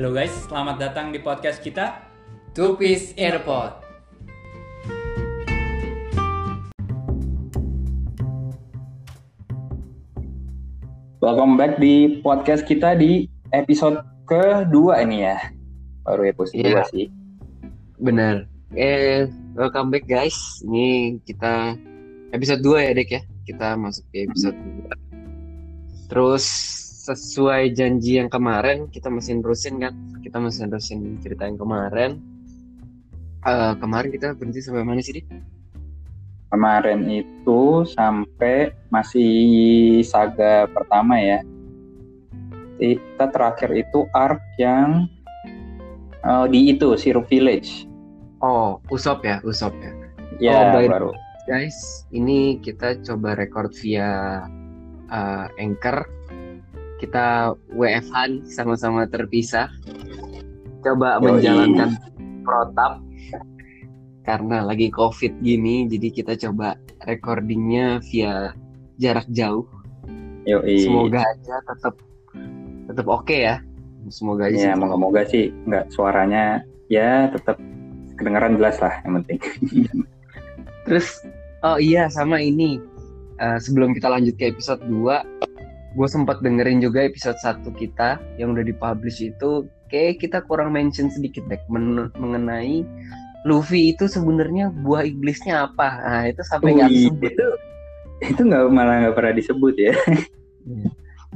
Halo guys, selamat datang di podcast kita. Two Piece Airpod. Welcome back di podcast kita di episode kedua ini ya. Baru episode Iya. kedua sih. Bener. Eh, welcome back guys. Ini kita episode 2 ya, Dek ya. Kita masuk ke episode 2. Terus sesuai janji yang kemarin, kita masih nerusin kan? Kita masih nerusin cerita yang kemarin. Eh, kemarin kita berhenti sampai mana sih, Dik? Kemarin itu sampai masih saga pertama ya. Kita terakhir itu arc yang eh, di itu Syrup Village. Oh, Usop ya, Usop ya. Ya Oh, by- baru. Guys, ini kita coba record via uh, Anchor. Kita WFH sama-sama terpisah. Coba Yoi. menjalankan protap karena lagi COVID gini, jadi kita coba recordingnya via jarak jauh. Yoi. Semoga aja tetap tetap oke ya. Semoga aja. Ya sih. moga-moga sih nggak suaranya ya tetap kedengaran jelas lah yang penting. Terus oh iya sama ini Eh, sebelum kita lanjut ke episode 2 gue sempat dengerin juga episode 1 kita yang udah dipublish itu kayak kita kurang mention sedikit deh men- mengenai Luffy itu sebenarnya buah iblisnya apa nah itu sampai nggak disebut itu itu nggak malah nggak pernah disebut ya.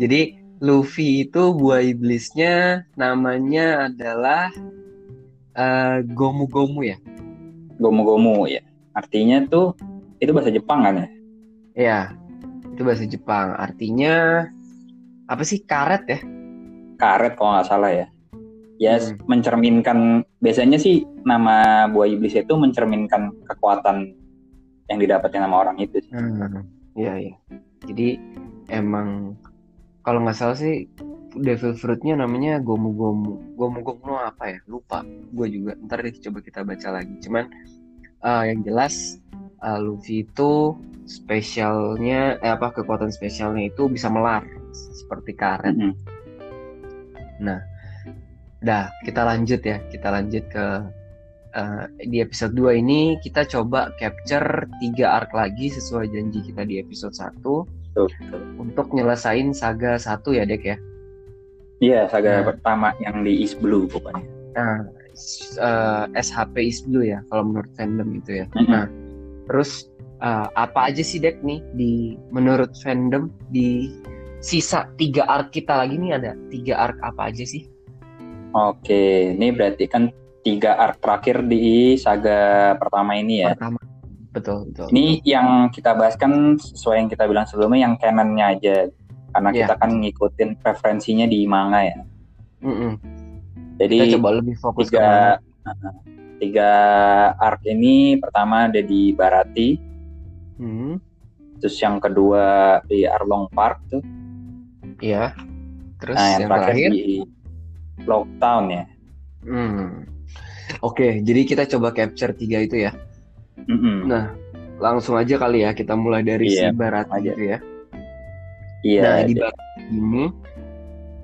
jadi Luffy itu buah iblisnya namanya adalah eh, Gomu Gomu ya Gomu-gomu ya. Artinya tuh itu bahasa Jepang kan ya? ya itu bahasa Jepang artinya apa sih karet ya karet kalau nggak salah ya. Ya Hmm. mencerminkan biasanya sih nama buah iblis itu mencerminkan kekuatan yang didapatkan sama orang itu. sih. Hmm, iya iya. Jadi emang kalau nggak salah sih devil fruitnya namanya gomu gomu. Gomu gomu apa ya? Lupa. Gue juga. Ntar deh coba kita baca lagi. Cuman eh, yang jelas eh, Luffy itu spesialnya eh, apa kekuatan spesialnya itu bisa melar seperti karet. Mm-mm. Dah, kita lanjut ya. Kita lanjut ke eh, di episode 2 ini kita coba capture tiga arc lagi sesuai janji kita di episode 1 Tuh, tuh. untuk nyelesain saga 1 ya, Dek ya. Iya saga Nah. pertama yang di East Blue pokoknya. Nah, s- eh, SHP is Blue ya kalau menurut fandom itu ya. Mm-mm. Nah, terus eh, apa aja sih Dek nih di menurut fandom di sisa tiga arc kita lagi nih ada tiga arc apa aja sih? Oke, ini berarti kan tiga arc terakhir di saga pertama ini ya. Pertama, betul betul. Ini yang kita bahas kan sesuai yang kita bilang sebelumnya yang canonnya aja. Karena Iya. kita kan ngikutin referensinya di manga ya. Mm-mm. Jadi Kita coba lebih fokus ke tiga tiga arc ini pertama ada di Barati, Hmm, terus yang kedua di Arlong Park tuh, iya. Terus nah yang, yang terakhir, terakhir, di Lockdown ya. hmm. Oke, jadi kita coba capture tiga itu ya. Mm-mm. Nah, langsung aja kali ya kita mulai dari Iya, si Barat aja. itu ya. Iya. nah, di Barat ini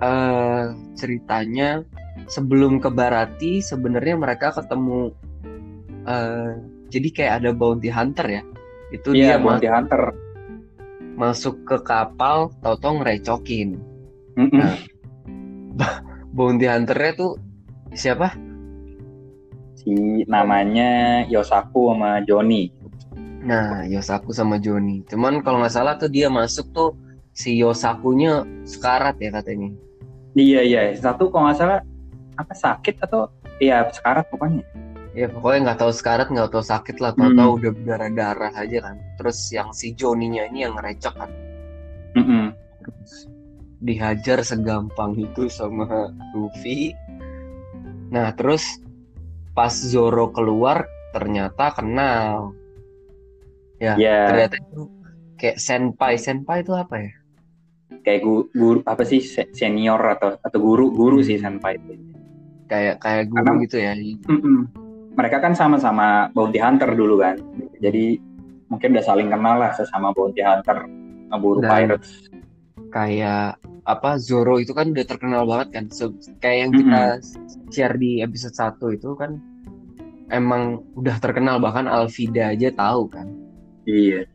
eh ceritanya sebelum ke Barati sebenarnya mereka ketemu eh jadi kayak ada bounty hunter ya. Itu Iya, dia Bounty ma- Hunter. masuk ke kapal, tau-tau ngerecokin. Mm-mm. Nah. Bounty hunternya tuh siapa? Si namanya Yosaku sama Joni. Nah, Yosaku sama Joni. Cuman kalau nggak salah tuh dia masuk tuh si Yosakunya sekarat ya katanya. Iya iya, satu kalau nggak salah apa sakit atau iya sekarat pokoknya. Ya pokoknya nggak tahu sekarat nggak tahu sakit lah, Hmm. tahu-tahu udah berdarah-darah aja kan. Terus yang si Joninya ini yang ngerecok kan. Mm-mm. Terus dihajar segampang itu sama Luffy. Nah terus pas Zoro keluar ternyata kenal. Ya Ya ternyata itu kayak senpai. Senpai itu apa ya? kayak gu- guru apa sih se- senior atau atau guru guru sih senpai itu. Kayak kayak guru Karena- gitu ya. Mm-mm. Mereka kan sama-sama bounty hunter dulu kan. Jadi mungkin udah saling kenal lah sesama bounty hunter Dan- pirates. Kayak apa Zoro itu kan udah terkenal banget kan. So, kayak yang kita share di episode 1 itu kan emang udah terkenal bahkan Alvida aja tahu kan Iya.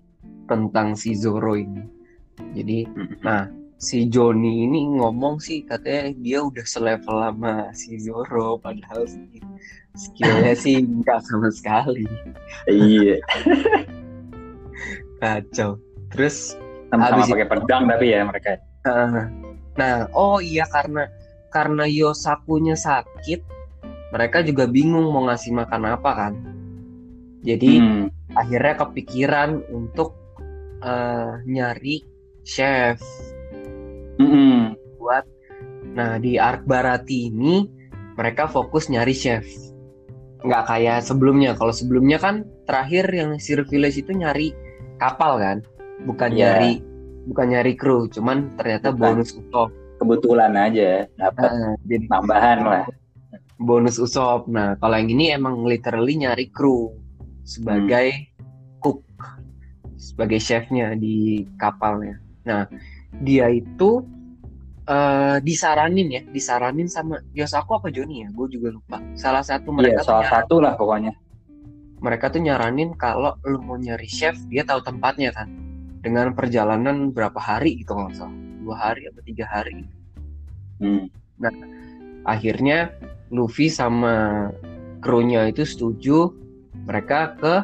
tentang si Zoro ini. Jadi Mm-mm. Nah, si Joni ini ngomong sih katanya dia udah selevel sama si Zoro padahal sih skillnya sih enggak sama sekali. Iya. Kacau. Terus Sama-sama Habis pakai pedang tapi ya mereka. eh, nah, oh iya karena karena Yosakunya sakit, mereka juga bingung mau ngasih makan apa kan. Jadi Hmm. akhirnya kepikiran untuk eh, nyari chef Mm-mm. buat nah di Ark Barati ini mereka fokus nyari chef nggak kayak sebelumnya kalau sebelumnya kan terakhir yang Sir Village itu nyari kapal kan bukan Iya. nyari bukan nyari kru cuman ternyata Bukan. bonus usop Kebetulan aja dapat Nah, jadi tambahan lah. bonus usop nah kalau yang ini emang literally nyari kru sebagai cook sebagai chefnya di kapalnya nah dia itu eh disaranin ya disaranin sama Yosaku apa Joni ya gue juga lupa salah satu mereka tuh salah satu lah pokoknya. mereka tuh nyaranin kalau lu mau nyari chef dia tahu tempatnya kan dengan perjalanan berapa hari gitu nggak salah dua hari atau tiga hari Hmm. akhirnya Luffy sama krunya itu setuju mereka ke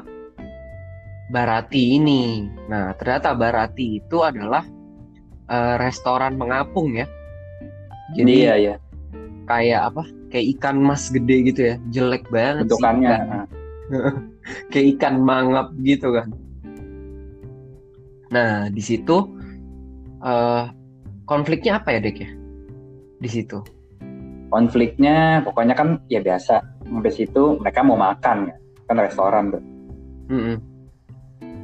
Barati ini. Nah, ternyata Barati itu adalah eh, restoran mengapung ya. Jadi Iya, iya. kayak apa? Kayak ikan mas gede gitu ya. Jelek banget sih. Bentukannya. Kayak- Kayak ikan mangap gitu kan. Nah, di situ eh konfliknya apa ya, Dek ya? Di situ. konfliknya pokoknya kan ya biasa sampai situ mereka mau makan ya kan restoran tuh Mm-mm.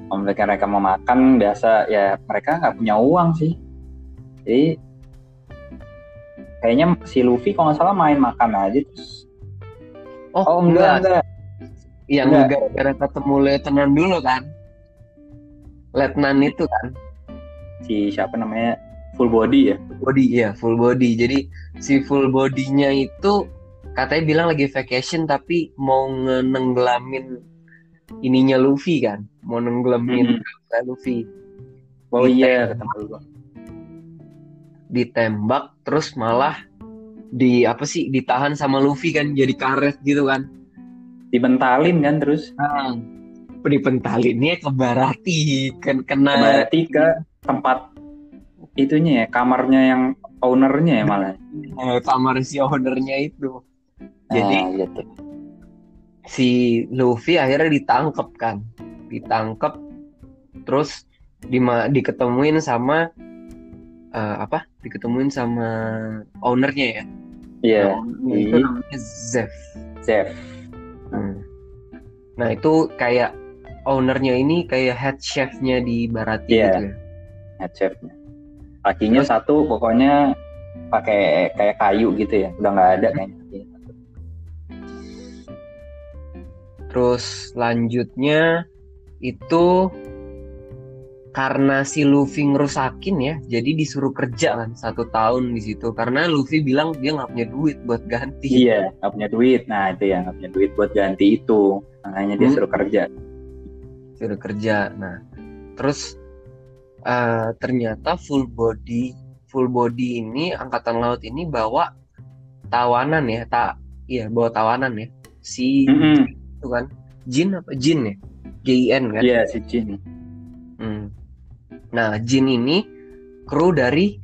konfliknya mereka mau makan biasa ya mereka nggak punya uang sih jadi kayaknya si Luffy kalau nggak salah main makan aja terus Oh, oh enggak enggak. yang Enggak. gara-gara ketemu letnan dulu kan. Letnan itu kan. Si siapa namanya? Full body ya? Body ya full body. Jadi si full bodinya itu katanya bilang lagi vacation tapi mau ngenenggelamin ininya Luffy kan. Mau nenggelamin kapal Luffy. Oh iya ketemu ditembak terus malah di apa sih ditahan sama Luffy kan jadi karet gitu kan dibentalin kan terus nah, dipentalinnya ke Barati kan kena berarti ke tempat itunya ya kamarnya yang ownernya ya malah eh, kamar si ownernya itu Jadi Nah, gitu. si Luffy akhirnya ditangkep kan, ditangkep, terus dima diketemuin sama eh, apa? Diketemuin sama ownernya ya. iya Nah, ownernya itu Iya. namanya Zeff. chef Hmm. Nah itu kayak ownernya ini kayak head chefnya di Barati Iya. gitu ya. head chefnya kakinya satu pokoknya pakai kayak kayu gitu ya udah nggak ada kayaknya Terus lanjutnya itu karena si Luffy ngerusakin ya, jadi disuruh kerja kan satu tahun di situ. Karena Luffy bilang dia nggak punya duit buat ganti. iya nggak punya duit nah itu ya nggak punya duit buat ganti itu makanya dia Hmm. suruh kerja Suruh kerja. Nah, terus eh, ternyata full body, full body ini angkatan laut ini bawa tawanan ya, tak, iya bawa tawanan ya. Si Mm-mm. itu kan, Jin apa Jin ya? J-I-N kan? iya si Jin Hmm. Nah, Jin ini kru dari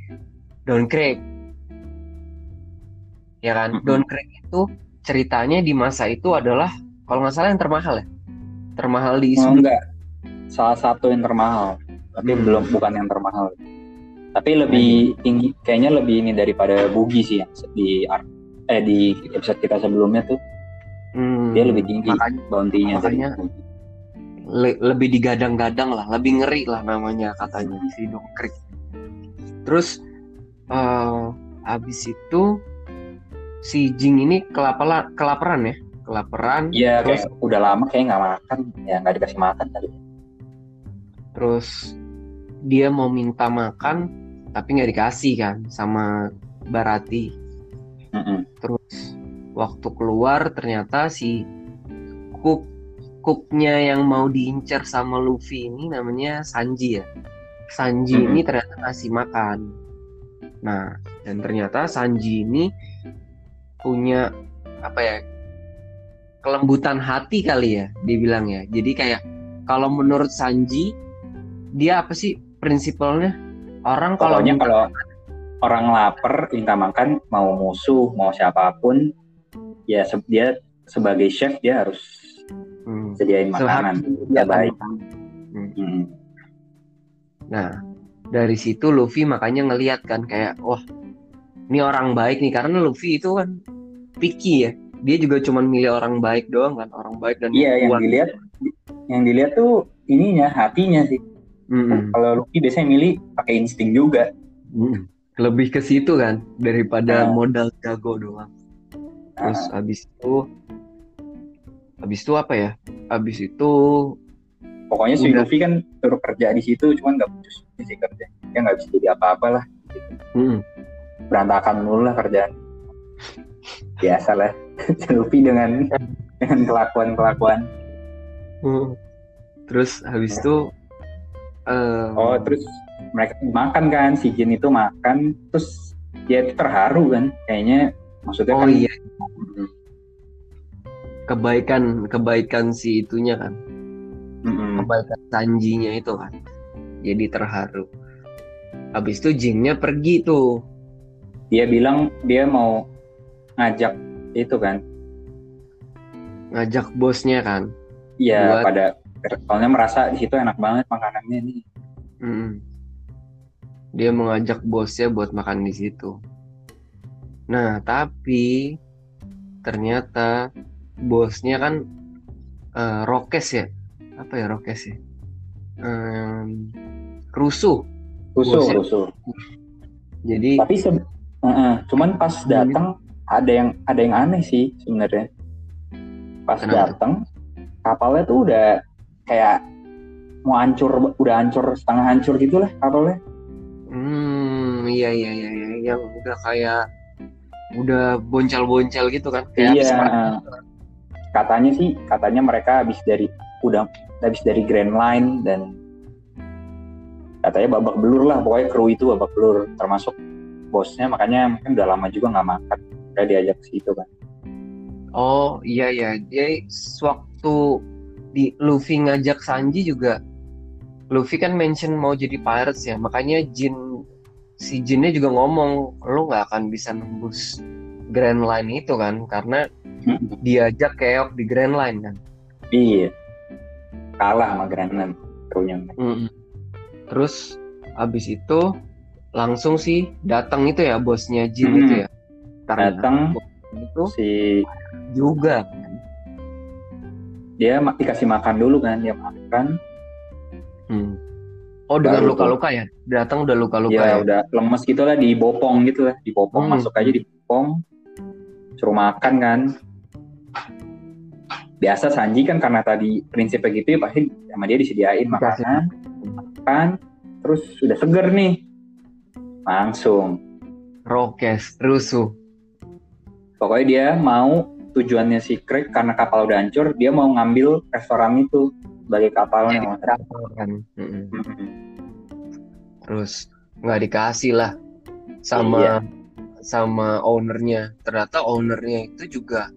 Don Craig. Ya kan? Mm-mm. Don Craig itu ceritanya di masa itu adalah kalau nggak salah yang termahal ya. Termahal di oh, sebelum enggak salah satu yang termahal tapi Hmm. belum bukan yang termahal tapi lebih tinggi kayaknya lebih ini daripada Bugi sih yang di art eh di episode kita sebelumnya tuh Hmm, dia lebih tinggi Makanya bounty-nya makanya-. Le- lebih digadang-gadang lah, lebih ngeri lah namanya katanya si Don Craig. Terus eh habis itu si Jing ini kelapala, kelaparan ya, kelaparan. Iya, terus kayak udah lama kayak nggak makan, ya nggak dikasih makan kali. terus dia mau minta makan tapi nggak dikasih kan sama Barati Mm-mm. terus waktu keluar ternyata si Cook Cooknya yang mau diincar sama Luffy ini namanya Sanji ya. Sanji Mm-mm. ini ternyata ngasih makan. Nah dan ternyata Sanji ini punya apa ya kelembutan hati kali ya dibilang ya. Jadi kayak kalau menurut Sanji dia apa sih prinsipalnya? Orang kalau kalau orang lapar minta makan mau musuh mau siapa pun ya se- dia sebagai chef dia harus Hmm. sediain makanan. Dia baik. Hmm. Mm. Nah, dari situ Luffy makanya ngeliat kan kayak, wah, ini orang baik nih karena Luffy itu kan picky ya. Dia juga cuma milih orang baik doang kan, orang baik dan Iya yang dilihat yang dilihat tuh ininya hatinya sih. Mm-mm. Kalau Luffy biasanya milih pakai insting juga. Mm. Lebih ke situ kan daripada Nah. modal jago doang. Terus Ah, habis itu habis itu apa ya? Habis itu pokoknya si. Luffy kan suruh kerja di situ cuman nggak becus sih kerja. Dia nggak bisa jadi apa-apa lah. mm, Berantakan mulu lah kerjaan. Biasa lah. Luffy dengan dengan kelakuan-kelakuan. mm. terus habis itu eh, Oh terus mereka makan kan si Jin itu makan terus dia itu terharu kan kayaknya maksudnya oh kan iya kebaikan kebaikan si itunya kan. Mm-mm. kebaikan Sanjinya itu kan. Jadi terharu. Habis itu Jinnya pergi tuh. Dia bilang dia mau ngajak itu kan. Ngajak bosnya kan. Ya Buat- pada soalnya merasa di situ enak banget makanannya nih. Mm-mm. dia mengajak bosnya buat makan di situ. Nah tapi ternyata bosnya kan eh, Rokes ya? Apa ya Rokes ya? Em, rusuh. Rusuh Bosnya- rusuh. Jadi tapi se Heeh, cuman pas datang ada yang ada yang aneh sih sebenarnya. Pas datang kapalnya tuh udah kayak mau hancur udah hancur setengah hancur gitu lah kapalnya. Hmm, iya iya iya iya. yang udah kayak udah boncal-boncal gitu kan. Kayak Iya. Katanya sih katanya mereka habis dari udah habis dari Grand Line dan katanya babak belur lah pokoknya kru itu babak belur termasuk bosnya makanya mungkin udah lama juga nggak makan kayak diajak ke situ kan Oh iya iya. Dia sewaktu di Luffy ngajak Sanji juga Luffy kan mention mau jadi pirates ya. Makanya Jin si Jinnya juga ngomong lo nggak akan bisa nembus Grand Line itu kan karena diajak keok di Grand Line kan. iya kalah sama Grand Line krunya Mm-mm. Terus abis itu langsung sih datang itu ya bosnya Jin Mm-mm. itu ya. Karena datang itu si juga kan. dia dikasih makan dulu kan dia makan Hmm. Oh dengan luka-luka ya? Datang udah luka-luka ya ya? udah lemes gitu lah dibopong gitu lah dibopong Hmm. masuk aja dibopong suruh makan kan biasa Sanji kan karena tadi prinsipnya gitu ya pasti sama dia disediain Dikasih. makanan makan terus udah seger nih langsung Rokes, rusuh. pokoknya dia mau tujuannya si Craig karena kapal udah hancur dia mau ngambil restoran itu sebagai kapalnya mau kan. Mm-mm. Hmm. Terus nggak dikasih lah sama Iya. Sama ownernya. Ternyata ownernya itu juga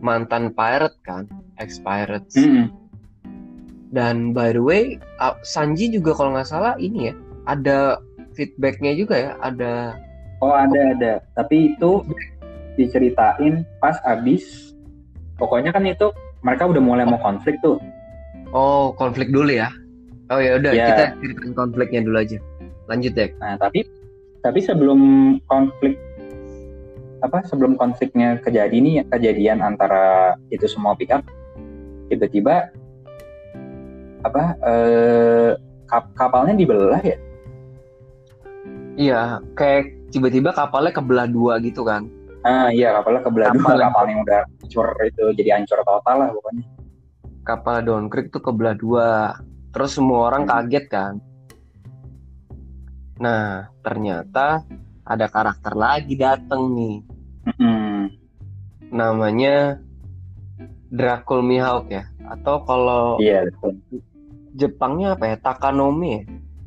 mantan pirate kan, ex pirates. Mm-mm. Dan by the way, uh, Sanji juga kalau nggak salah ini ya ada feedbacknya juga ya, ada Oh ada ada, tapi itu diceritain pas abis. Pokoknya kan itu mereka udah mulai mau konflik tuh. oh konflik dulu ya. Oh ya udah Ya. kita ceritain konfliknya dulu aja. Lanjut deh. Nah tapi tapi sebelum konflik apa sebelum konfliknya kejadian nih kejadian antara itu semua pihak tiba-tiba apa eh, kap- kapalnya dibelah ya? Iya, kayak tiba-tiba kapalnya kebelah dua gitu kan. Ah iya kapalnya kebelah dua Kapal yang- kapal yang udah hancur itu jadi hancur total lah pokoknya. Kapal Down Creek tuh kebelah dua. Terus semua orang Hmm. kaget kan. Nah, ternyata ada karakter lagi dateng nih. Mm-mm. Namanya Dracul Mihawk ya. Atau kalau Iya betul. Jepangnya apa ya? Takanome ya?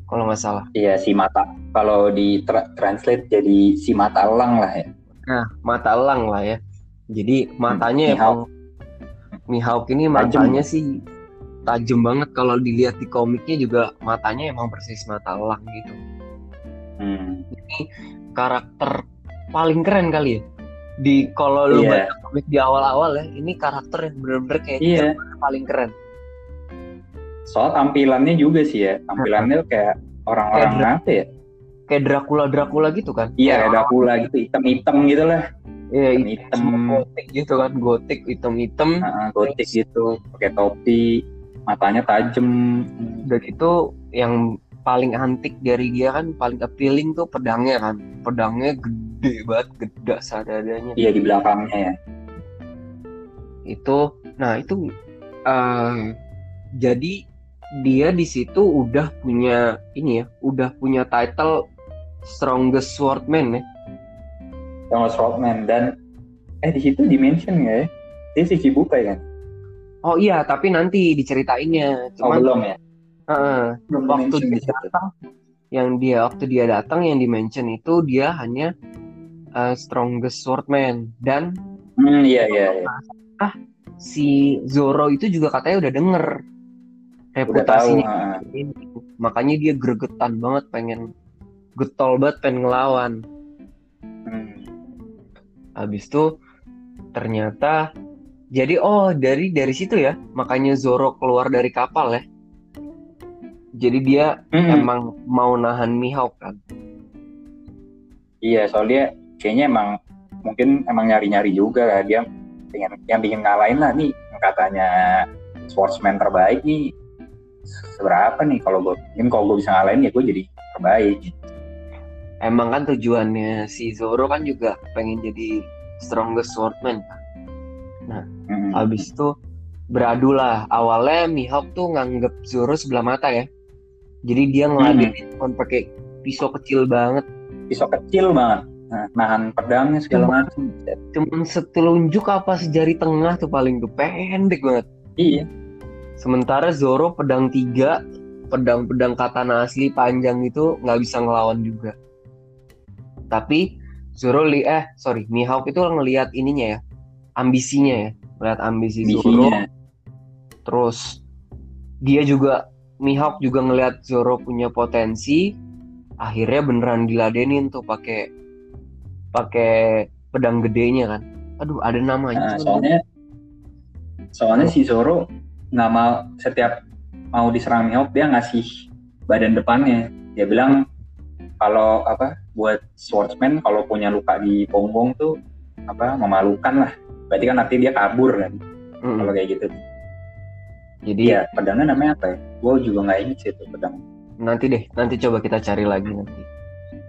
Kalau nggak salah. Iya si mata. Kalau di tra- translate jadi si mata elang lah ya. Nah, mata elang lah ya. Jadi matanya Mihawk. emang Mihawk ini Tajem. matanya sih tajam banget kalau dilihat di komiknya juga matanya emang persis mata elang gitu. Hmm. Karakter paling keren kali ya. Di kalau lu Iya. baca komik di awal-awal ya, ini karakter yang bener-bener kayak Iya. paling keren. Soal tampilannya juga sih ya. Tampilannya kayak orang-orang apa ya? Kayak Dracula Dracula gitu kan. Iya kayak Dracula gitu hitam-hitam gitu lah. Iya, Hitam-hitam. gotik gitu kan, gotik hitam-hitam. Nah, gotik gitu. Pakai topi. Matanya tajem. Dan itu yang paling antik dari dia kan paling appealing tuh pedangnya kan. Pedangnya gede banget, gede sadadanya. Iya di belakangnya ya. Itu nah itu eh, jadi dia di situ udah punya ini ya, udah punya title Strongest Swordman ya. Sama Swordman dan eh di situ dimension ya. Dia si Cibukai kan? Oh iya, tapi nanti diceritainnya. Oh Cuman belum ya? Belum waktu di dia datang yang dia waktu dia datang yang dimention itu dia hanya eh, strongest swordman dan Hmm iya iya. iya. si Zoro itu juga katanya udah denger Udah tahu. reputasinya ah. ini makanya dia gregetan banget pengen getol banget pengen ngelawan Hmm. habis itu ternyata jadi oh dari dari situ ya makanya Zoro keluar dari kapal ya jadi dia Hmm. emang mau nahan Mihawk kan Iya, soalnya kayaknya emang mungkin emang nyari-nyari juga lah dia pengen yang bikin ngalahin lah nih katanya sportsman terbaik nih seberapa nih kalau gue mungkin kalau gue bisa ngalahin ya gue jadi terbaik emang kan tujuannya si Zoro kan juga pengen jadi strongest swordman kan. Hmm. Habis itu beradu lah. Awalnya Mihawk tuh nganggep Zoro sebelah mata ya. Jadi dia ngeladenin cuma pakai pisau kecil banget. pisau kecil banget nah, nahan pedangnya segala macam Cuman setelunjuk apa sejari tengah tuh paling tuh pendek banget. iya Sementara Zoro pedang tiga, pedang-pedang katana asli panjang itu nggak bisa ngelawan juga. Tapi Zoro li eh sorry Mihawk itu ngelihat ininya ya, ambisinya ya, melihat ambisi Zoro. Terus dia juga Mihawk juga ngelihat Zoro punya potensi. Akhirnya beneran diladenin tuh pakai pakai pedang gedenya kan. Aduh, ada namanya. Nah, soalnya soalnya si Zoro nggak mau setiap mau diserang Mihawk dia ngasih badan depannya dia bilang kalau apa buat swordsman kalau punya luka di punggung tuh apa memalukan lah berarti kan nanti dia kabur kan Mm-mm. kalau kayak gitu Jadi iya pedangnya namanya apa ya gue juga nggak inget sih itu pedang nanti deh, nanti coba kita cari lagi nanti.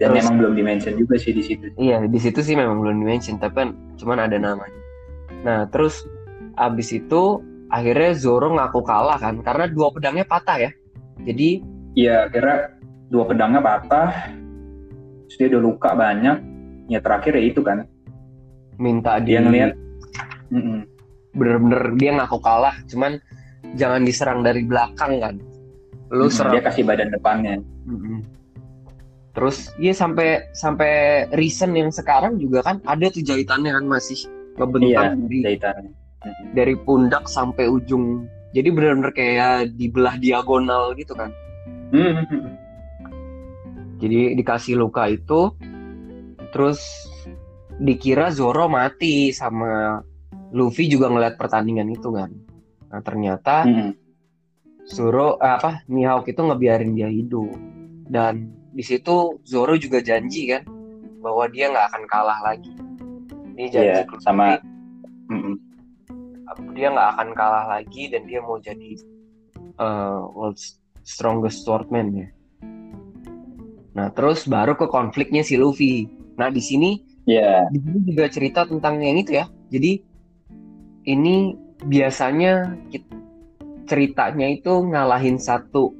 dan Terus- memang belum dimention juga sih di situ Iya, di situ sih memang belum dimention, tapi kan cuman ada namanya. Nah, terus abis itu akhirnya Zoro ngaku kalah kan, karena dua pedangnya patah ya. Jadi iya kira dua pedangnya patah terus dia udah luka banyak ya terakhir ya itu kan minta dia di ngelihat Mm-mm. bener-bener dia ngaku kalah, cuman jangan diserang dari belakang kan. Lu Mm-mm, serang. dia kasih badan depannya Mm-mm. Terus ya sampai sampai recent yang sekarang juga kan ada tuh jahitannya kan masih ngebentang Iya, dari jahitannya dari pundak sampai ujung. Jadi bener-bener kayak dibelah diagonal gitu kan. Mm-mm. Jadi dikasih luka itu, terus dikira Zoro mati sama Luffy juga ngeliat pertandingan itu kan. Nah ternyata Mm-mm. Zoro eh, apa Mihawk itu ngebiarin dia hidup dan di situ Zoro juga janji kan bahwa dia nggak akan kalah lagi. Janji Iya, ke Luffy, sama Mm-mm. dia nggak akan kalah lagi dan dia mau jadi eh, world's strongest swordman ya. Nah terus baru ke konfliknya si Luffy. Nah di sini Iya, di sini juga cerita tentang yang itu ya. Jadi ini biasanya kit- ceritanya itu ngalahin satu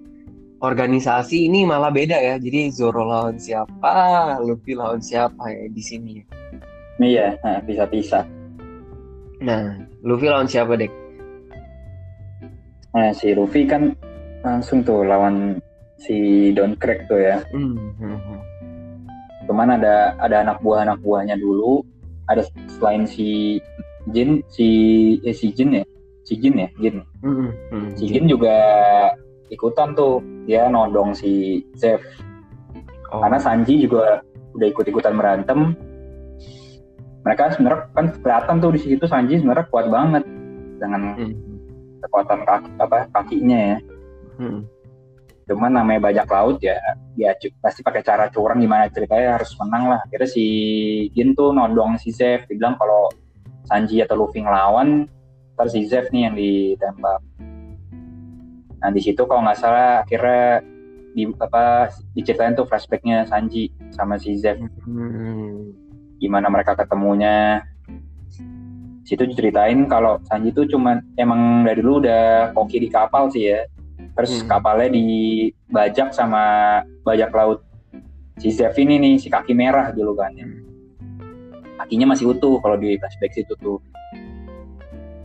organisasi ini malah beda ya. Jadi Zoro lawan siapa, Luffy lawan siapa ya di sini. Iya, nah, bisa-bisa. Nah, Luffy lawan siapa, Dek? Nah, si Luffy kan langsung tuh lawan si Don Crack tuh ya. Hmm, hmm, hmm. Cuman ada ada anak buah anak buahnya dulu. Ada selain si Jin, si eh, si Jin ya, si Jin ya, Jin. Hmm, hmm. Si Jin juga ikutan tuh, dia nodong si Zeff. Oh. Karena Sanji juga udah ikut-ikutan berantem. Mereka sebenarnya kan kelihatan tuh di situ Sanji sebenarnya kuat banget dengan Hmm, kekuatan kaki apa kakinya ya. hmm. cuman namanya bajak laut ya dia cu- pasti pakai cara curang gimana ceritanya harus menang lah akhirnya si Jin tuh nodong si Zeff dibilang kalau Sanji atau Luffy ngelawan ntar si Zeff nih yang ditembak nah di situ kalau nggak salah akhirnya di apa diceritain tuh flashbacknya Sanji sama si Zeff Hmm. gimana mereka ketemunya situ diceritain kalau Sanji tuh cuman emang dari dulu udah koki di kapal sih ya terus Hmm. kapalnya dibajak sama bajak laut si Zeff ini nih si kaki merah dulu kan ya. Kakinya masih utuh kalau di flashback situ tuh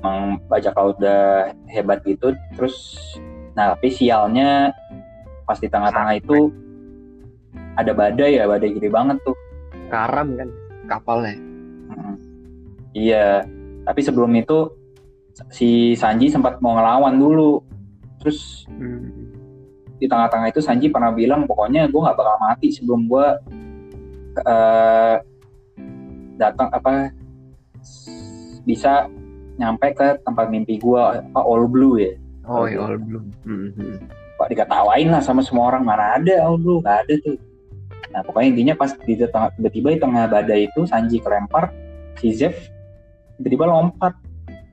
emang bajak laut udah hebat gitu terus nah tapi sialnya pas di tengah-tengah itu ada badai ya badai gede banget tuh Karam kan kapalnya. Mm. Iya, tapi sebelum itu si Sanji sempat mau ngelawan dulu. Terus Hmm. di tengah-tengah itu Sanji pernah bilang pokoknya gue nggak bakal mati sebelum gue eh, datang apa bisa nyampe ke tempat mimpi gue apa All Blue ya. Oh, all belum. Hmm, hmm. Pak diketawain lah sama semua orang mana ada All Blue nggak ada tuh. Nah pokoknya intinya pas di tengah tiba-tiba di tengah badai itu Sanji kelempar si Zeff tiba-tiba lompat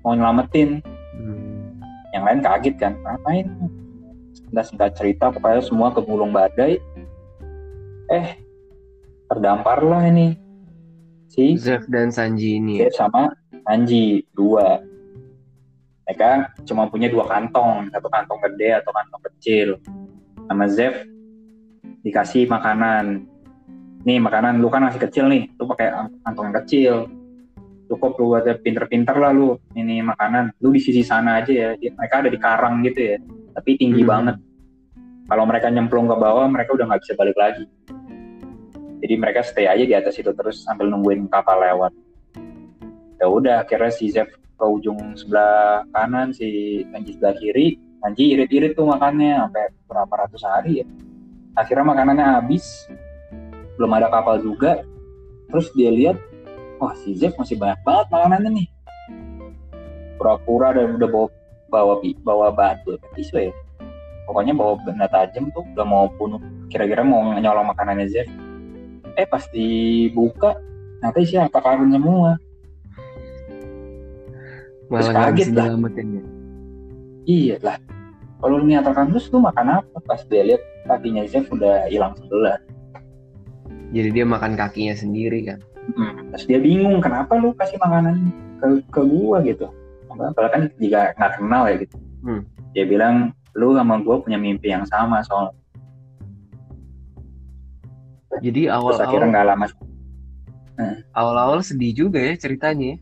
mau nyelamatin Hmm. yang lain kaget kan ngapain udah singkat cerita pokoknya semua kegulung badai eh terdampar lah ini si? Zeff dan Sanji ini. ya. Zeff sama Sanji dua. Mereka cuma punya dua kantong satu kantong gede atau kantong kecil. Sama Zeff dikasih makanan. Nih makanan lu kan masih kecil nih lu pakai kantong yang kecil. Cukup lu ada pinter-pinter lah lu ini makanan. Lu di sisi sana aja ya mereka ada di karang gitu ya tapi tinggi Hmm. banget. Kalau mereka nyemplung ke bawah mereka udah nggak bisa balik lagi jadi mereka stay aja di atas itu terus sambil nungguin kapal lewat. Ya udah akhirnya si Zeff ke ujung sebelah kanan si Sanji sebelah kiri. Sanji irit-irit tuh makannya sampai berapa ratus hari ya. Akhirnya makanannya habis. Belum ada kapal juga. Terus dia lihat wah si Zeff masih banyak banget makanannya nih. Pura-pura dan udah bawa bawa bawa batu pisau ya. Pokoknya bawa benda tajam tuh udah mau bunuh. Kira-kira mau nyolong makanannya Zeff eh pas dibuka ternyata isi harta karun semua Malah Terus kaget lah. ya. iya lah kalau lu niat terus lu makan apa pas dia lihat kakinya Zeff udah hilang sebelah Jadi dia makan kakinya sendiri kan. Hmm, terus dia bingung kenapa lu kasih makanan ke ke gua gitu. Padahal kan jika nggak kenal ya gitu. Hmm. Dia bilang lu sama gua punya mimpi yang sama soal Jadi terus akhirnya awal-awal nggak lama awal-awal sedih juga ya ceritanya. ya.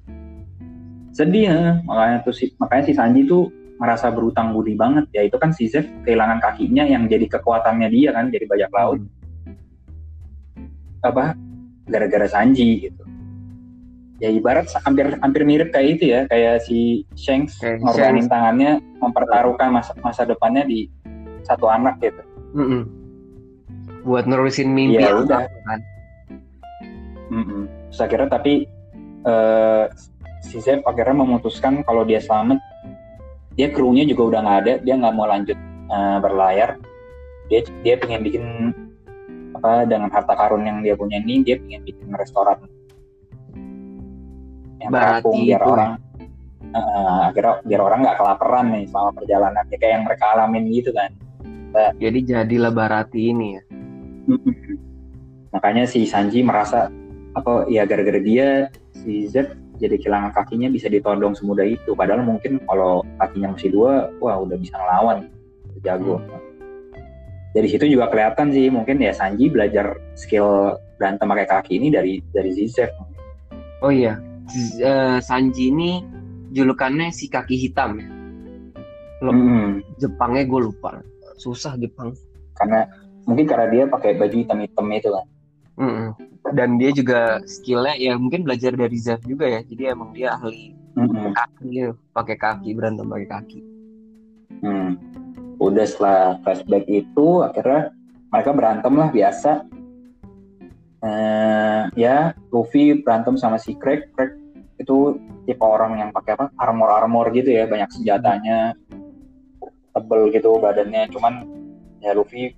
sedih ya. makanya tuh si makanya si Sanji tuh merasa berutang budi banget ya itu kan si Zeff kehilangan kakinya yang jadi kekuatannya dia kan jadi bajak laut apa gara-gara Sanji gitu ya ibarat hampir hampir mirip kayak itu ya kayak si Shanks Kayak ngorbanin tangannya mempertaruhkan masa masa depannya di satu anak gitu Mm-mm. Buat nerusin mimpi yang udah. kan. Mm-mm. Terus akhirnya tapi eh, si Zeff akhirnya memutuskan kalau dia selamat, dia krunya juga udah nggak ada, dia nggak mau lanjut eh, berlayar. Dia dia pengen bikin apa dengan harta karun yang dia punya ini, dia pengen bikin restoran yang terapung biar itu ya? orang eh, akhirnya biar orang nggak kelaparan nih selama perjalanan, ya kayak yang mereka alamin gitu kan. Jadi jadilah Barati ini ya. Makanya si Sanji merasa apa ya gara-gara dia si Z jadi kehilangan kakinya bisa ditodong semudah itu. Padahal mungkin kalau kakinya masih dua, wah udah bisa ngelawan, jago. dari situ juga kelihatan sih mungkin ya Sanji belajar skill berantem pakai kaki ini dari dari Zizek. Oh iya, Z- eh, Sanji ini julukannya si kaki hitam ya. Mm-mm. Jepangnya gue lupa. Susah Jepang. Karena mungkin karena dia pakai baju hitam-hitam itu kan. Mm-mm. Dan dia juga skillnya ya mungkin belajar dari Zef juga ya. Jadi emang dia ahli Mm-mm. kaki gitu. pakai kaki berantem pakai kaki. Hmm. Udah setelah flashback itu akhirnya mereka berantem lah biasa. Eh, ya Luffy berantem sama si Craig. Craig itu tipe orang yang pakai apa armor armor gitu ya banyak senjatanya tebel gitu badannya cuman ya Luffy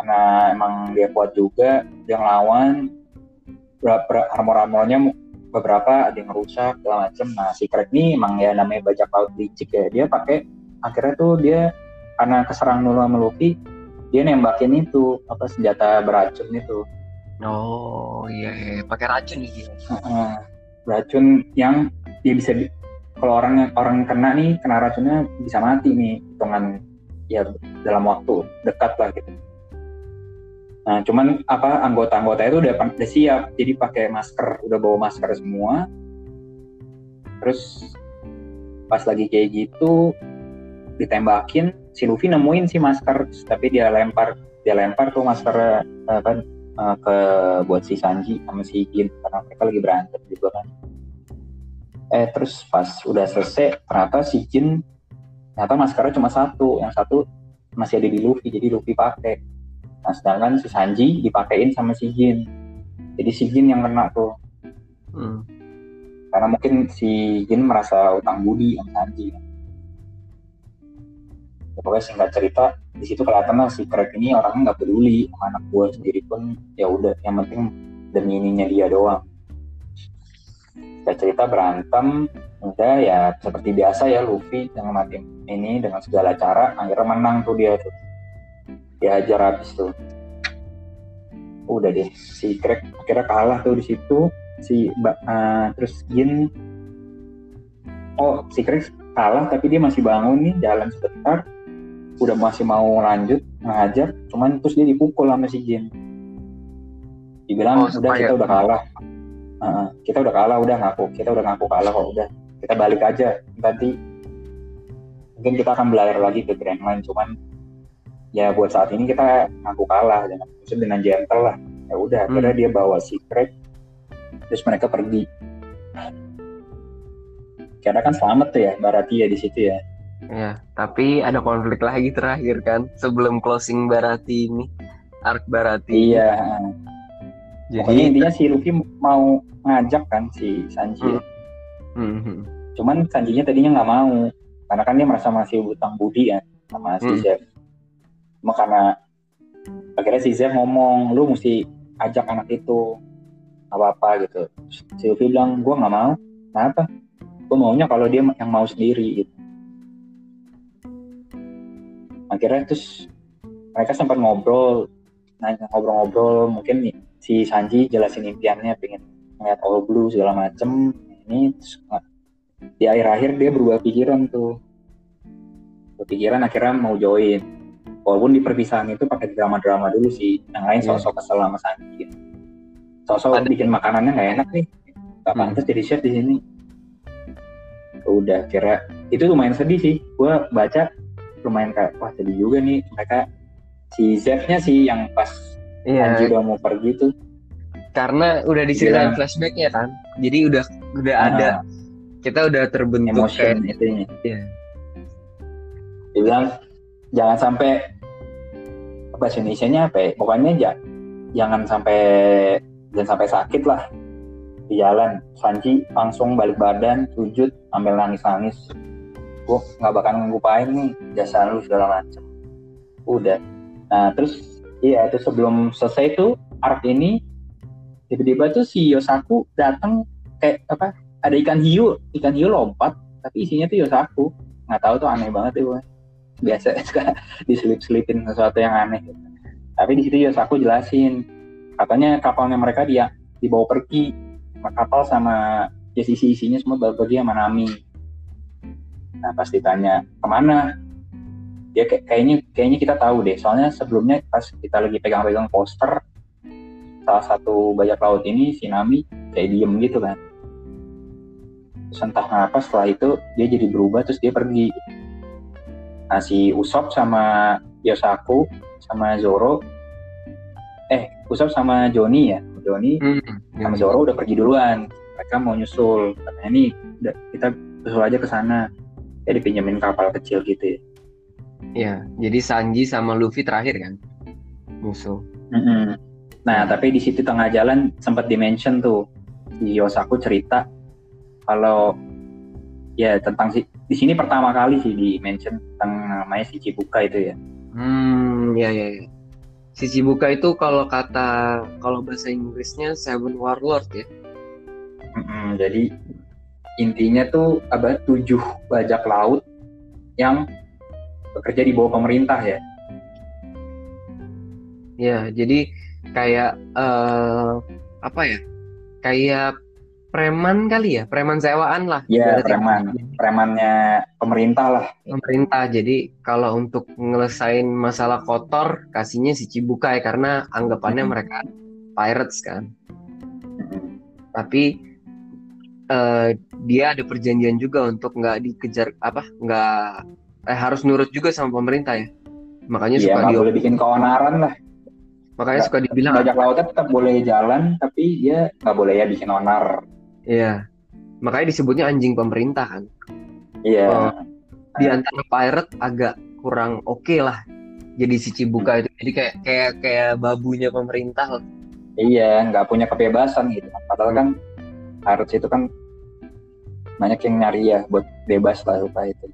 karena emang dia kuat juga dia ngelawan beberapa armor armornya beberapa ada yang rusak segala macem nah si Craig ini emang ya namanya bajak laut licik ya dia pakai akhirnya tuh dia karena keserang dulu sama Luffy dia nembakin itu apa senjata beracun itu Oh iya, iya. pakai racun nih. Heeh. racun yang dia bisa di- kalau orang orang kena nih kena racunnya bisa mati nih hitungan ya dalam waktu dekat lah gitu. Nah cuman apa anggota-anggota itu udah, udah siap jadi pakai masker udah bawa masker semua. Terus pas lagi kayak gitu ditembakin si Luffy nemuin si masker tapi dia lempar dia lempar tuh masker apa eh, ke buat si Sanji sama si Gin karena mereka lagi berantem juga kan. Eh terus pas udah selesai ternyata si Jin ternyata maskernya cuma satu, yang satu masih ada di Luffy jadi Luffy pakai. Nah sedangkan si Sanji dipakein sama si Jin. Jadi si Jin yang kena tuh Hmm. karena mungkin si Jin merasa utang budi sama Sanji. Ya, pokoknya singkat cerita di situ kelihatan lah si Craig ini orangnya nggak peduli sama anak buah sendiri pun ya udah yang penting demi ininya dia doang. Singkat cerita berantem udah ya seperti biasa ya Luffy dengan mati ini dengan segala cara akhirnya menang tuh dia tuh dihajar habis tuh. Udah deh si Craig akhirnya kalah tuh di situ. Si Mbak eh, terus Jin oh si Craig kalah tapi dia masih bangun nih jalan sebentar. Udah masih mau lanjut ngajar. Cuman terus dia dipukul sama si Jin dibilang Oh, udah kita udah kalah. Heeh, kita udah kalah udah ngaku. Kita udah ngaku kalah kok udah. Kita balik aja. Nanti mungkin kita akan belayar lagi ke Grand Line cuman ya buat saat ini kita ngaku kalah dengan maksudnya dengan gentle lah ya udah akhirnya dia bawa si Craig terus mereka pergi karena kan selamat tuh ya Baratia di situ ya Ya, tapi ada konflik lagi terakhir kan sebelum closing Barati ini, arc Barati. iya Jadi pokoknya intinya si Luffy mau ngajak kan si Sanji ya. Hmm, hmm. cuman Sanjinya tadinya nggak mau karena kan dia merasa masih hutang budi ya sama si Hmm. Zef cuma karena akhirnya si Zef ngomong lu mesti ajak anak itu nggak apa-apa gitu. Si Luffy bilang gue nggak mau. Kenapa gue maunya kalau dia yang mau sendiri gitu. Akhirnya terus mereka sempat ngobrol nanya ngobrol-ngobrol. Mungkin nih, si Sanji jelasin impiannya pengen ngeliat All Blue segala macem. Ini terus di akhir-akhir dia berubah pikiran tuh. Berpikiran akhirnya mau join walaupun di perpisahan itu pakai drama-drama dulu sih. Yang lain Iya. sosok kesel sama Sanji gitu. sosok Ada- bikin makanannya nggak enak nih. Gak Hmm. pantas jadi chef di sini. Udah kira itu lumayan sedih sih. Gue baca lumayan kayak wah sedih juga nih. Mereka si Zef-nya sih yang pas Iya, Sanji udah mau pergi tuh. Karena udah diceritain flashbacknya kan, jadi udah udah ada. Ah, kita udah terbentuk emotion kayak itunya. Iya. bilang jangan sampai bahasa Indonesia-nya apa ya? pokoknya ja, jangan sampai jangan sampai sakit lah. Di jalan Sanji langsung balik badan sujud ambil nangis nangis gue nggak bakal ngelupain nih jasa lu segala macem. Udah. Nah terus iya itu sebelum selesai tuh arc ini tiba-tiba tuh si Yosaku datang kayak apa ada ikan hiu ikan hiu lompat tapi isinya tuh Yosaku. Nggak tahu tuh aneh banget tuh biasa suka diselip-selipin sesuatu yang aneh. Gitu. tapi di situ Yosaku jelasin katanya kapalnya mereka dia dibawa pergi kapal sama ya isi isinya semua bawa pergi sama Nami. Nah pas ditanya ke mana? Dia kayak, kayaknya kayaknya kita tahu deh. Soalnya sebelumnya pas kita lagi pegang-pegang poster salah satu bajak laut ini si Nami kayak diem gitu kan. Terus entah kenapa setelah itu dia jadi berubah terus dia pergi nah si Usop sama Yosaku sama Zoro. Eh Usop sama Joni ya? Joni Hmm. sama Zoro udah pergi duluan. Mereka mau nyusul. Katanya nih kita susul aja ke sana. Ya dipinjemin kapal kecil gitu ya. Ya, jadi Sanji sama Luffy terakhir kan? Musuh. Mm-mm. Nah, tapi di situ tengah jalan sempat dimention tuh. Si Yosaku cerita kalau ya tentang si di sini pertama kali sih di mention tentang namanya si Chibuka itu ya. Hmm, ya ya. ya. Si Chibuka itu kalau kata kalau bahasa Inggrisnya Seven Warlord ya. Mm-mm. Jadi intinya tuh ada tujuh bajak laut yang bekerja di bawah pemerintah ya. Ya, jadi kayak eh apa ya? Kayak preman kali ya, preman sewaan lah. Ya, ibaratnya. preman. Premannya pemerintah lah. Pemerintah. Jadi kalau untuk ngelesain masalah kotor, kasihnya si Chibuka ya karena anggapannya Mhm. mereka pirates kan. Mm-mm. Tapi eh, dia ada perjanjian juga untuk nggak dikejar apa, nggak eh harus nurut juga sama pemerintah ya. Makanya Iya, suka nggak di boleh bikin keonaran lah. makanya suka dibilang Bajak lautnya tetap boleh jalan, tapi dia nggak boleh ya bikin onar. Iya. Makanya disebutnya anjing pemerintah kan. Iya. Oh. Di antara pirate agak kurang oke lah. Jadi si Chibuka itu jadi kayak kayak kayak babunya pemerintah. lah. Iya, nggak punya kebebasan gitu. Padahal kan harus itu kan banyak yang nyari ya buat bebas lah lupa itu.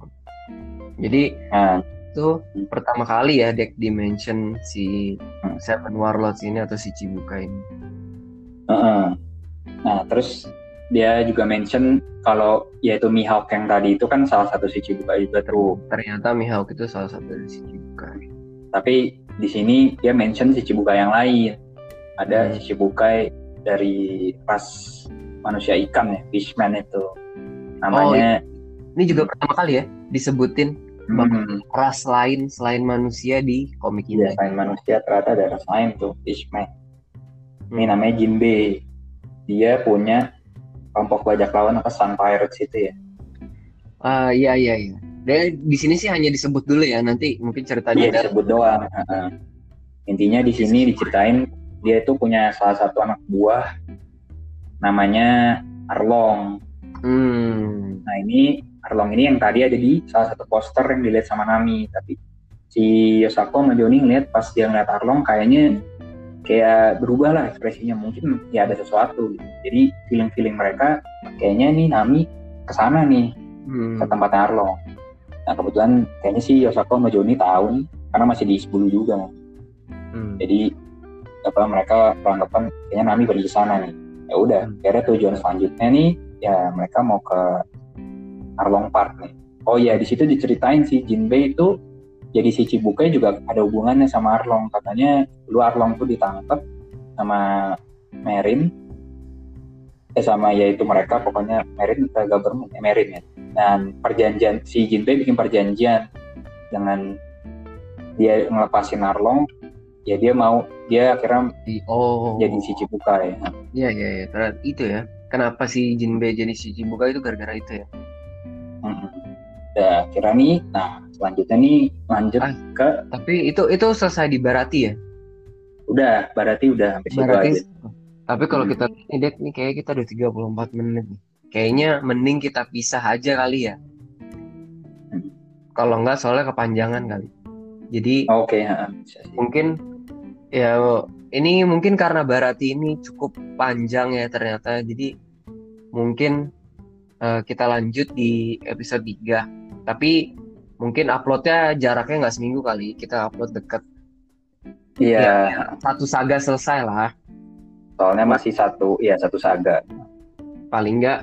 Jadi Nah, itu pertama kali ya deck dimension si Hmm. Seven Warlords ini atau si Chibuka ini. heeh. nah terus dia juga mention kalau yaitu Mihawk yang tadi itu kan salah satu si Chibuka juga tuh. Ternyata Mihawk itu salah satu dari si Chibuka. Tapi di sini dia mention si Chibuka yang lain. Ada Hmm. si Chibukai dari ras manusia ikan ya, fishman itu. Namanya Ini juga pertama kali ya disebutin hmm, ras lain selain manusia di komik ini. selain manusia ternyata ada ras lain tuh, Fishman. Ini Hmm. namanya Jinbe. Dia punya kelompok bajak lawan apa Sun Pirates itu ya. Ah iya iya iya. Dan di sini sih hanya disebut dulu ya. Nanti mungkin cerita Iya disebut doang. heeh. Intinya di sini diceritain dia itu punya salah satu anak buah namanya Arlong. Hmm. Nah ini Arlong ini yang tadi ada di salah satu poster yang dilihat sama Nami. Tapi si Yosako sama Joni ngeliat pas dia ngeliat Arlong kayaknya kayak berubah lah ekspresinya. Mungkin ya ada sesuatu gitu. Jadi feeling-feeling mereka kayaknya nih Nami ke sana nih Hmm. ke tempatnya Arlong. Nah kebetulan kayaknya sih Yosako sama Joni tahu nih karena masih di 10 juga. Hmm. Jadi apa mereka beranggapan kayaknya Nami pergi ke sana nih. Ya udah, Hmm. kira tujuan selanjutnya nih ya mereka mau ke Arlong Park nih. Oh ya di situ diceritain sih Jinbei itu jadi si Cibukai juga ada hubungannya sama Arlong. Katanya dulu Arlong tuh ditangkap sama Merin eh sama yaitu mereka pokoknya Merin atau government ya Merin ya. Dan perjanjian si Jinbei bikin perjanjian dengan dia ngelepasin Arlong ya dia mau dia akhirnya Di- Oh. jadi si Cibukai. Iya iya iya. Ternyata itu ya. Kenapa si Jinbe jadi si Chibuka itu gara-gara itu ya? Mm-mm. Udah kira nih, nah selanjutnya nih lanjut Ah. ke Tapi itu itu selesai di Barati ya? udah berarti udah sampai situ Barati. aja. Tapi kalau Hmm. kita ini Dek, nih kayak kita udah 34 menit nih. Kayaknya mending kita pisah aja kali ya. Hmm. Kalau enggak soalnya kepanjangan kali. Jadi Oke, ha, bisa sih. mungkin ya ini mungkin karena Barati ini cukup panjang ya ternyata jadi mungkin eh, kita lanjut di episode 3 tapi mungkin uploadnya jaraknya nggak seminggu kali kita upload deket. Iya, satu saga selesai lah. Soalnya masih satu, iya satu saga. paling nggak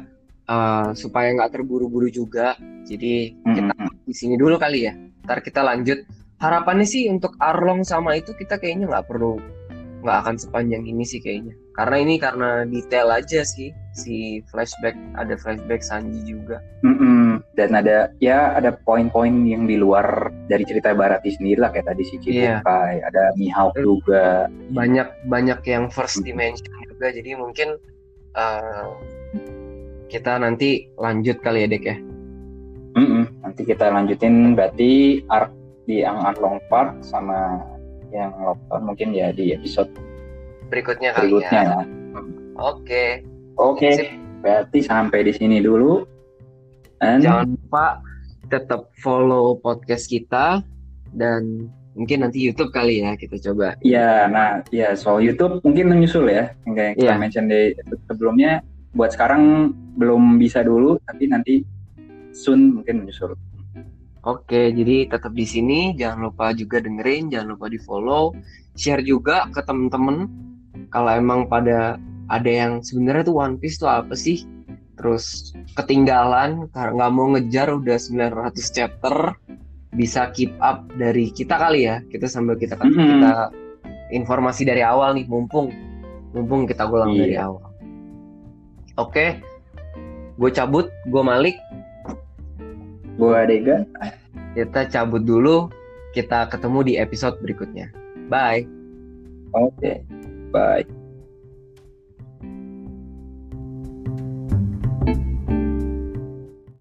eh, supaya nggak terburu-buru juga. Jadi kita Mm-mm. di sini dulu kali ya. Ntar kita lanjut. Harapannya sih untuk Arlong sama itu kita kayaknya nggak perlu nggak akan sepanjang ini sih kayaknya karena ini karena detail aja sih si flashback ada flashback Sanji juga Mm-mm. Dan ada ya ada poin-poin yang di luar dari cerita Barati sendiri lah kayak tadi si Iya. Chibukai, ada Mihawk juga. banyak banyak yang first dimension juga jadi mungkin eh, kita nanti lanjut kali ya dek ya Mm-mm. Nanti kita lanjutin berarti arc di yang Arlong Park sama yang Lockdown mungkin ya di episode berikutnya kali berikutnya ya ya. oke Oke, Sip. berarti sampai di sini dulu. Dan jangan lupa tetap follow podcast kita dan mungkin nanti YouTube kali ya kita coba ya, nah ya soal YouTube mungkin menyusul ya, yang kayak kita Iya. mention di sebelumnya. Buat sekarang belum bisa dulu, tapi nanti soon mungkin menyusul. Oke, jadi tetap di sini. Jangan lupa juga dengerin, jangan lupa di follow, share juga ke temen-temen. Kalau emang pada ada yang sebenarnya tuh One Piece tuh apa sih? Terus ketinggalan karena nggak mau ngejar udah 900 chapter, bisa keep up dari kita kali ya. Kita sambil kita Mhm. kita informasi dari awal nih, mumpung mumpung kita ulang Iya. dari awal. Oke, gue cabut, gue Malik. Gua Dega. kita cabut dulu. Kita ketemu di episode berikutnya. Bye. Oke, bye.